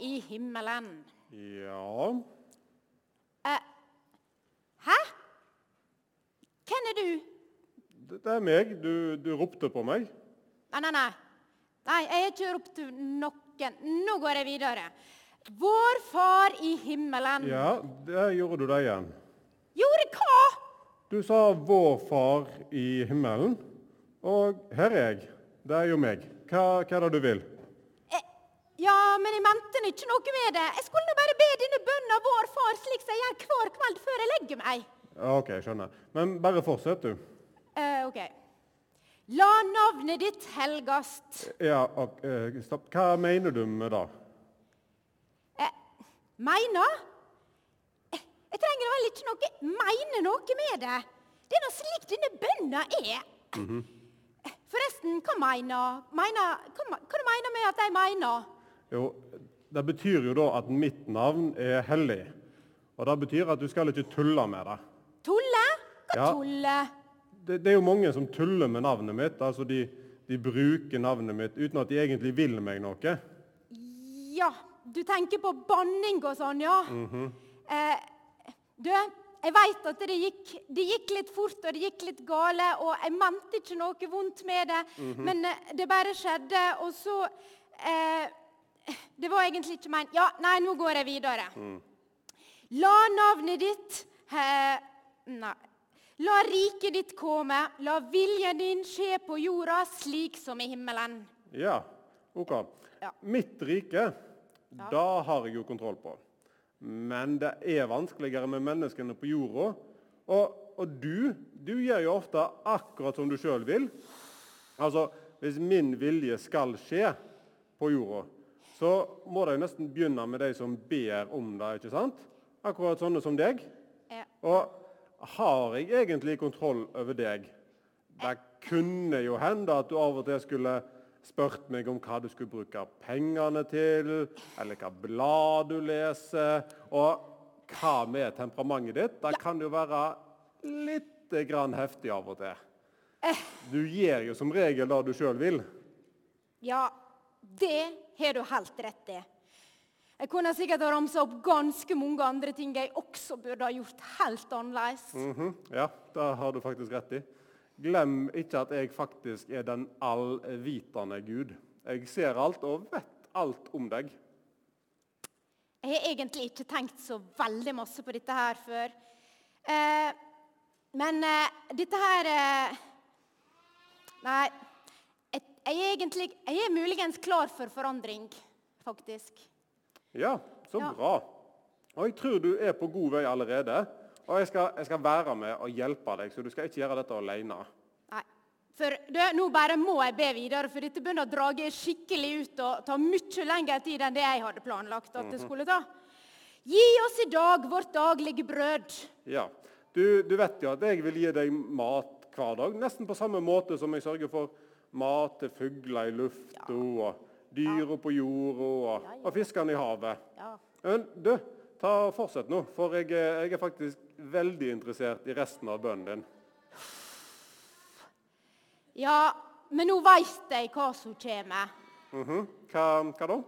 i himmelen. Ja Eh, hæ? Hvem er du? Det det er meg. Du, du ropte på meg. Nei, nei, nei. Nei, Jeg har ikke ropt noen. Nå går jeg videre. Vår Far i himmelen. Ja, der gjorde du det igjen. Gjorde hva? Du sa 'Vår Far i himmelen', og her er jeg. Det er jo meg. Hva, hva er det du vil? Ja, men jeg mente ikke noe med det. Jeg skulle nå bare be denne bønna Vår Far slik som jeg gjør hver kveld før jeg legger meg. OK, skjønner. Men bare fortsett, du. Eh, ok. La navnet ditt helgast. Ja, ok, eh, stopp. Hva mener du med det? Eh, mener? Eh, jeg trenger vel ikke noe mene noe med det. Det er nå slik denne bønna er. Eh, Forresten, hva mener mener Hva, hva du mener med at jeg mener? Jo, det betyr jo da at mitt navn er hellig. Og det betyr at du skal ikke tulle med det. Tulle? Hva Ja. tulle? Det, det er jo mange som tuller med navnet mitt. altså De, de bruker navnet mitt uten at de egentlig vil meg noe. Ja, du tenker på banning og sånn, ja. eh, du, jeg veit at det gikk, det gikk litt fort og det gikk litt gale, og jeg mente ikke noe vondt med det, men eh, det bare skjedde, og så eh, Det var egentlig ikke meint Ja, nei, nå går jeg videre. La navnet ditt eh, Nei. La riket ditt komme, la viljen din skje på jorda slik som i himmelen. Ja, ok. Ja. Mitt rike, da har jeg jo kontroll på. Men det er vanskeligere med menneskene på jorda. Og, og du, du gjør jo ofte akkurat som du sjøl vil. Altså, hvis min vilje skal skje på jorda, så må de nesten begynne med de som ber om det, ikke sant? Akkurat sånne som deg. Ja. Og har jeg egentlig kontroll over deg? Det kunne jo hende at du av og til skulle spurt meg om hva du skulle bruke pengene til, eller hva blad du leser, og hva med temperamentet ditt? Det kan jo være litt grann heftig av og til. Du gjør jo som regel det du sjøl vil. Ja, det har du helt rett i. Jeg kunne sikkert ha ramsa opp ganske mange andre ting jeg også burde ha gjort helt annerledes. Mhm, Ja, det har du faktisk rett i. Glem ikke at jeg faktisk er den allvitende Gud. Jeg ser alt og vet alt om deg. Jeg har egentlig ikke tenkt så veldig masse på dette her før. Eh, men eh, dette her eh, Nei. Jeg, er egentlig, jeg er muligens klar for forandring, faktisk. Ja, så Ja. bra. Og jeg tror du er på god vei allerede. Og jeg skal, jeg skal være med og hjelpe deg, så du skal ikke gjøre dette alene. Nei. For du, nå bare må jeg be videre, for dette begynner å drage skikkelig ut og ta mye lengre tid enn det jeg hadde planlagt at det skulle ta. Gi oss i dag vårt daglige brød. Ja. Du, du vet jo at jeg vil gi deg mat hver dag, nesten på samme måte som jeg sørger for mat til fugler i lufta og dyra på jorda og, Ja, ja. og fiskene i havet. Ja. Men du, ta og fortsett nå, for jeg, jeg er faktisk veldig interessert i resten av bønnen din. ja, men nå veit jeg hva som kommer. Mhm. hva, hva da?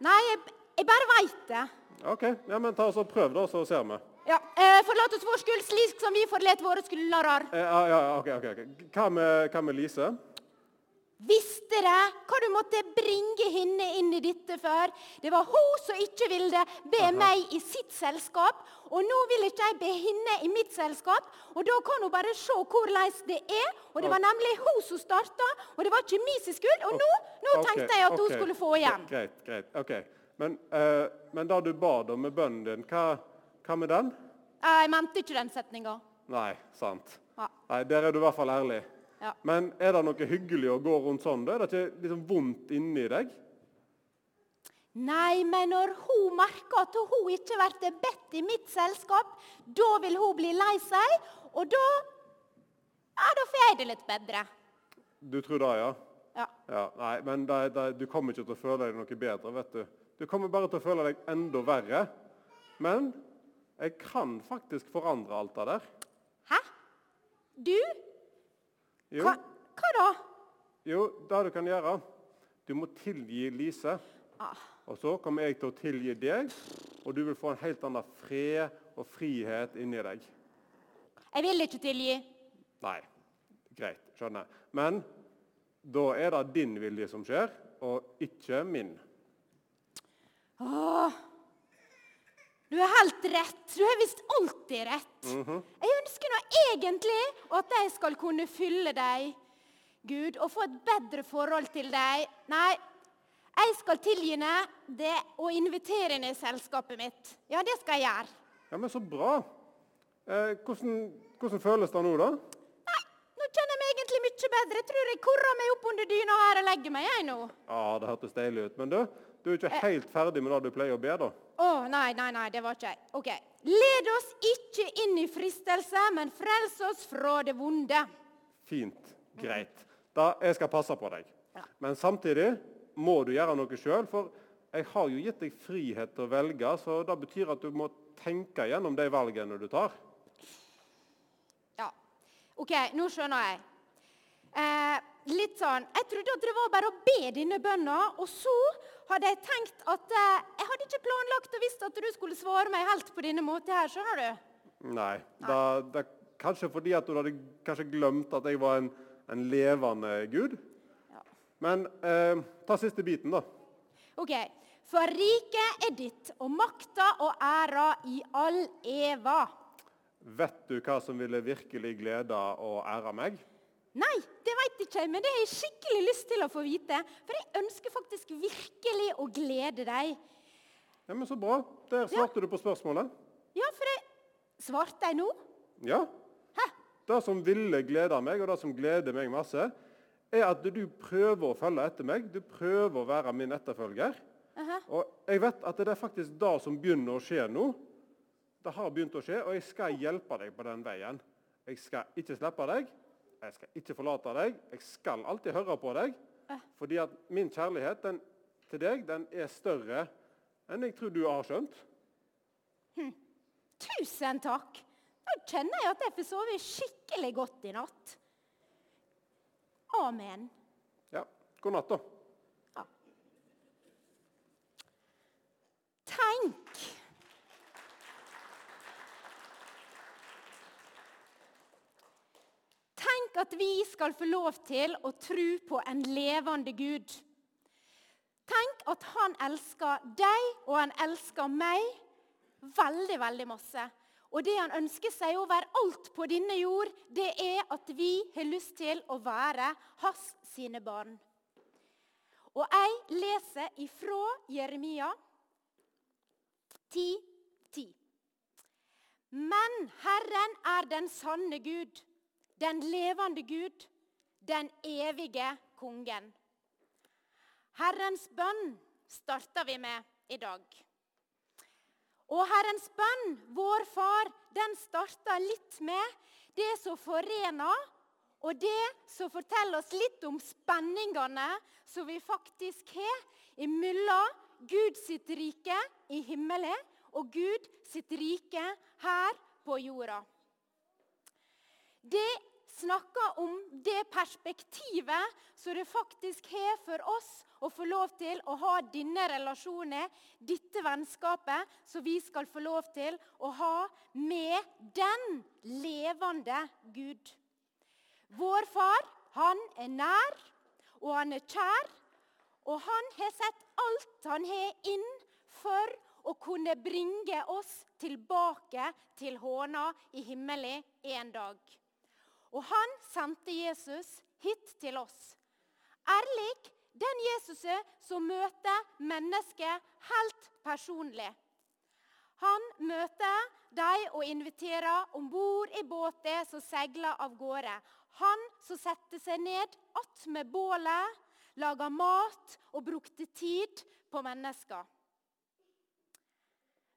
Nei, jeg, jeg bare veit det. OK, ja, men ta oss og prøv, da, så ser vi. Eh, Forlat oss vår skyld slik som vi forlater våre skyldnere. Eh, ja, ja, ok, ok, ok. Hva med, hva med Lise? Visste det hva du måtte bringe henne inn i dette for? Det var hun som ikke ville be meg i sitt selskap, og nå vil ikke jeg be henne i mitt selskap. Og da kan hun bare se hvordan det er. Og det var nemlig hun som starta, og det var ikke min skyld. Og nå, nå okay. tenkte jeg at hun skulle få igjen. Greit, greit. ok. Men, uh, men da du ba om med bønnen din, hva, hva med den? Jeg mente ikke den setninga. Nei, sant. Ja. Nei, Der er du i hvert fall ærlig. Ja. Men er det noe hyggelig å gå rundt sånn? da? Er det ikke liksom vondt inni deg? Nei, men når hun merker at hun ikke blir bedt i mitt selskap, da vil hun bli lei seg, og da Ja, da får jeg det litt bedre. Du tror det, ja? Ja. ja nei, men det, det, du kommer ikke til å føle deg noe bedre, vet du. Du kommer bare til å føle deg enda verre. Men jeg kan faktisk forandre alt det der. Hæ? Du? Jo, Hva, hva da? jo, det du kan gjøre Du må tilgi Lise. Ah. Og så kommer jeg til å tilgi deg, og du vil få en helt annen fred og frihet inni deg. Jeg vil ikke tilgi. Nei, greit, skjønner. Men da er det din vilje som skjer, og ikke min. Åh, du har helt rett. Du har visst alltid rett. Jeg ønsker nå egentlig at jeg skal kunne fylle deg, Gud, og få et bedre forhold til deg. Nei, jeg skal tilgi henne det å invitere henne i selskapet mitt. Ja, det skal jeg gjøre. Ja, men så bra. Eh, hvordan, hvordan føles det nå, da? Nei, nå kjenner jeg meg egentlig mye bedre. Jeg tror jeg korrer meg opp under dyna her og legger meg, jeg nå. Ja, det hørtes deilig ut. Men du, du er ikke helt ferdig med det du pleier å be, da? Å, nei, nei, nei, det var ikke jeg. Ok. Led oss ikke inn i fristelse, men frels oss fra det vonde. Fint. Greit. Da, jeg skal passe på deg. Ja. Men samtidig må du gjøre noe sjøl, for jeg har jo gitt deg frihet til å velge, så det betyr at du må tenke gjennom de valgene du tar. Ja. OK, nå skjønner jeg. Eh, litt sånn Jeg trodde at det var bare å be denne bønna, og så hadde jeg tenkt at eh, Jeg hadde ikke planlagt og visst at du skulle svare meg helt på denne måten her, skjønner du? Nei. Da, det er kanskje fordi at du hadde kanskje glemt at jeg var en, en levende gud. Ja. Men eh, ta siste biten, da. OK. For riket er ditt, og makta og æra i all eva. Vet du hva som ville virkelig glede og ære meg? Nei, det veit ikke jeg, men det har jeg skikkelig lyst til å få vite. For jeg ønsker faktisk virkelig å glede deg. Ja, men Så bra. Der svarte du på spørsmålet. Ja, for jeg Svarte jeg nå? Ja. Hæ? Det som ville glede meg, og det som gleder meg masse, er at du prøver å følge etter meg. Du prøver å være min etterfølger. Aha. Og jeg vet at det er faktisk det som begynner å skje nå. Det har begynt å skje, og jeg skal hjelpe deg på den veien. Jeg skal ikke slippe deg. Jeg skal ikke forlate deg. Jeg skal alltid høre på deg. Eh. Fordi at min kjærlighet den, til deg den er større enn jeg tror du har skjønt. Tusen takk. Nå kjenner jeg at jeg får sove skikkelig godt i natt. Amen. Ja, God natt, da. Ja. Tenk Tenk at vi skal få lov til å tro på en levende Gud. Tenk at han elsker deg, og han elsker meg veldig, veldig masse. Og det han ønsker seg overalt på denne jord, det er at vi har lyst til å være hans sine barn. Og jeg leser ifra Jeremia 10, 10. Men Herren er den sanne Gud, den levende Gud, den evige kongen. Herrens bønn starter vi med i dag. Og Herrens bønn, vår Far, den starter litt med det som forener, og det som forteller oss litt om spenningene som vi faktisk har imellom Gud sitt rike i himmelen og Gud sitt rike her på jorda. Det snakker om det perspektivet som det faktisk har for oss å få lov til å ha denne relasjonen, dette vennskapet, som vi skal få lov til å ha med den levende Gud. Vår far, han er nær, og han er kjær, og han har sett alt han har inn for å kunne bringe oss tilbake til håna i himmelen en dag. Og han sendte Jesus hit til oss. Ærlig den Jesuset som møter mennesket helt personlig. Han møter dem og inviterer om bord i båten som seiler av gårde. Han som setter seg ned attmed bålet, laga mat og brukte tid på mennesker.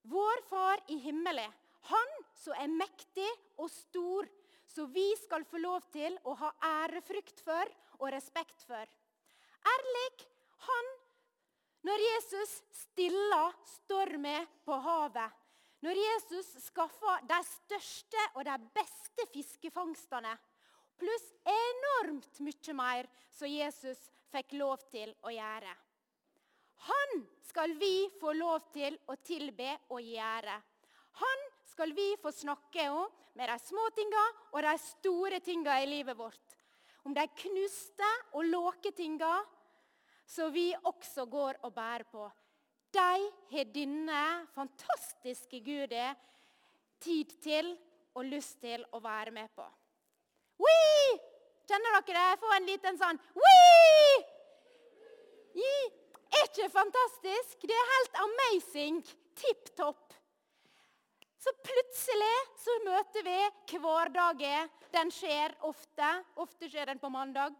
Vår Far i himmelen, han som er mektig og stor, så vi skal få lov til å ha ærefrykt for og respekt for. Ærlig, han når Jesus stilla stormen på havet, når Jesus skaffa de største og de beste fiskefangstene, pluss enormt mye mer som Jesus fikk lov til å gjøre. Han skal vi få lov til å tilbe og gjøre. Han skal vi få snakke om med de små tinga og de store tinga i livet vårt. Om de knuste og låke tinga som vi også går og bærer på. De har denne fantastiske Gudet tid til og lyst til å være med på. Wee! Kjenner dere det? Få en liten sånn Wee! Er ikke fantastisk? Det er helt amazing. Tipp topp. Så plutselig så møter vi hverdagen. Den skjer ofte. Ofte skjer den på mandag.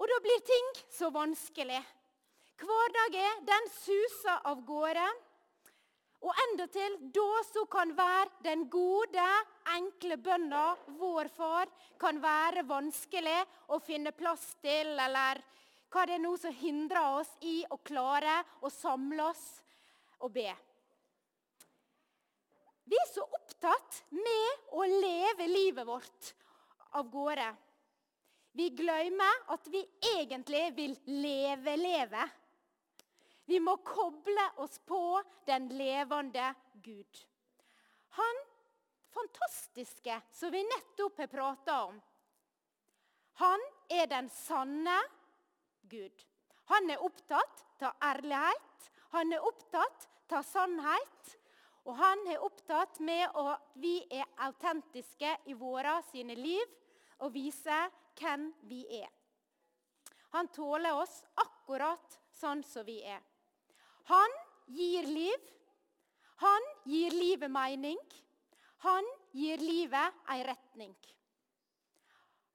Og da blir ting så vanskelig. Hverdagen den suser av gårde. Og endatil da så kan være den gode, enkle bønna vår far kan være vanskelig å finne plass til, eller hva det er nå som hindrer oss i å klare å samle oss og be. Vi er så opptatt med å leve livet vårt av gårde. Vi glemmer at vi egentlig vil leve-leve. Vi må koble oss på den levende Gud. Han fantastiske som vi nettopp har prata om. Han er den sanne Gud. Han er opptatt av ærlighet, han er opptatt av sannhet. Og han er opptatt med at vi er autentiske i våre sine liv og viser hvem vi er. Han tåler oss akkurat sånn som vi er. Han gir liv. Han gir livet mening. Han gir livet ei retning.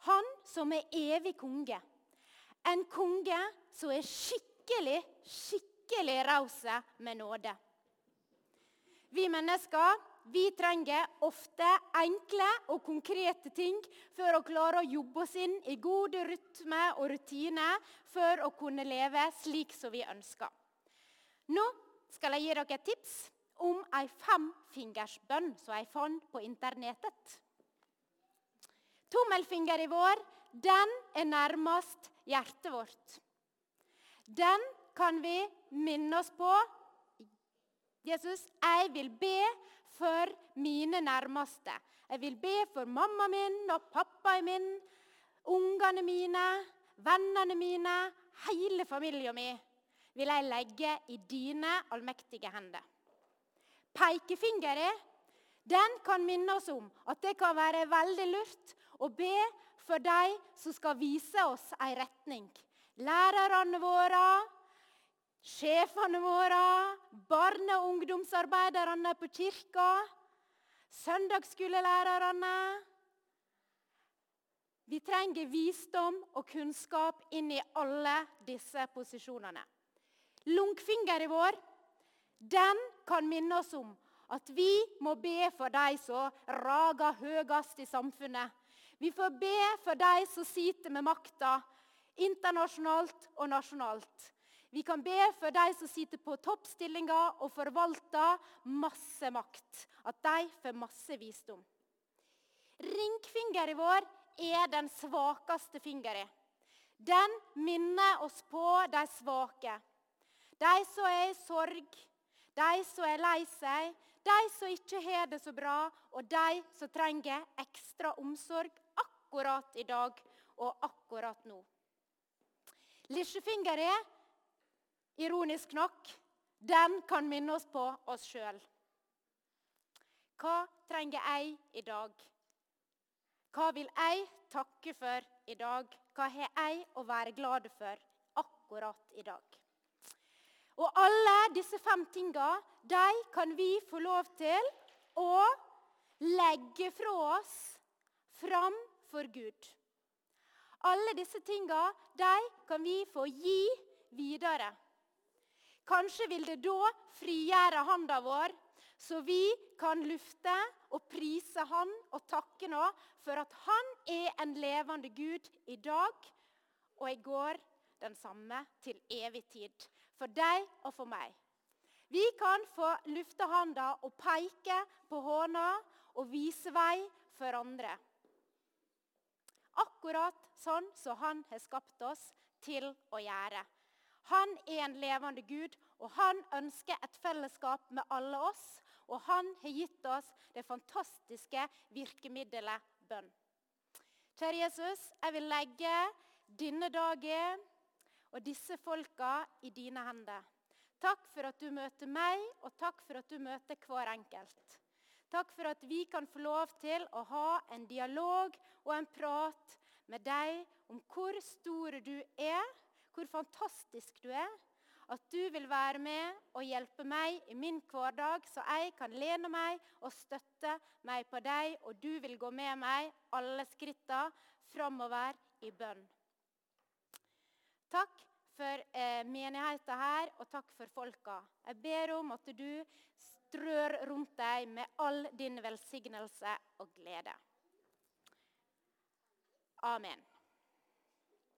Han som er evig konge. En konge som er skikkelig, skikkelig raus med nåde. Vi mennesker vi trenger ofte enkle og konkrete ting for å klare å jobbe oss inn i god rytme og rutine for å kunne leve slik som vi ønsker. Nå skal jeg gi dere et tips om ei femfingersbønn som jeg fant på internettet. Tommelfingeren vår den er nærmest hjertet vårt. Den kan vi minne oss på Jesus, jeg vil be for mine nærmeste. Jeg vil be for mamma min og pappaen min, ungene mine, vennene mine, hele familien min vil jeg legge i dine allmektige hender. Pekefingeren den kan minne oss om at det kan være veldig lurt å be for de som skal vise oss en retning. Lærerne våre, sjefene våre, barne- og ungdomsarbeiderne på kirka, søndagsskolelærerne. Vi trenger visdom og kunnskap inn i alle disse posisjonene. Lungfingeren vår den kan minne oss om at vi må be for de som rager høyest i samfunnet. Vi får be for de som sitter med makta, internasjonalt og nasjonalt. Vi kan be for de som sitter på toppstillinger og forvalter masse makt. At de får masse visdom. Ringfingeren vår er den svakeste fingeren. Den minner oss på de svake. De som er i sorg, de som er lei seg, de som ikke har det så bra, og de som trenger ekstra omsorg akkurat i dag og akkurat nå. Lillefingeren ironisk nok, den kan minne oss på oss sjøl. Hva trenger jeg i dag? Hva vil jeg takke for i dag? Hva har jeg å være glad for akkurat i dag? Og alle disse fem tinga de kan vi få lov til å legge fra oss fram for Gud. Alle disse tinga de kan vi få gi videre. Kanskje vil det da frigjøre handa vår, så vi kan lufte og prise Han og takke nå for at Han er en levende Gud i dag og i går den samme til evig tid. For deg og for meg. Vi kan få lufte handa og peke på håna og vise vei for andre. Akkurat sånn som Han har skapt oss til å gjøre. Han er en levende Gud, og han ønsker et fellesskap med alle oss. Og han har gitt oss det fantastiske virkemiddelet bønn. Kjære Jesus, jeg vil legge denne dagen og disse folka i dine hender. Takk for at du møter meg, og takk for at du møter hver enkelt. Takk for at vi kan få lov til å ha en dialog og en prat med deg om hvor stor du er, hvor fantastisk du er. At du vil være med og hjelpe meg i min hverdag, så jeg kan lene meg og støtte meg på deg, og du vil gå med meg alle skrittene framover i bønn. Takk for eh, menigheten her, og takk for folka. Jeg ber om at du strør rundt deg med all din velsignelse og glede. Amen.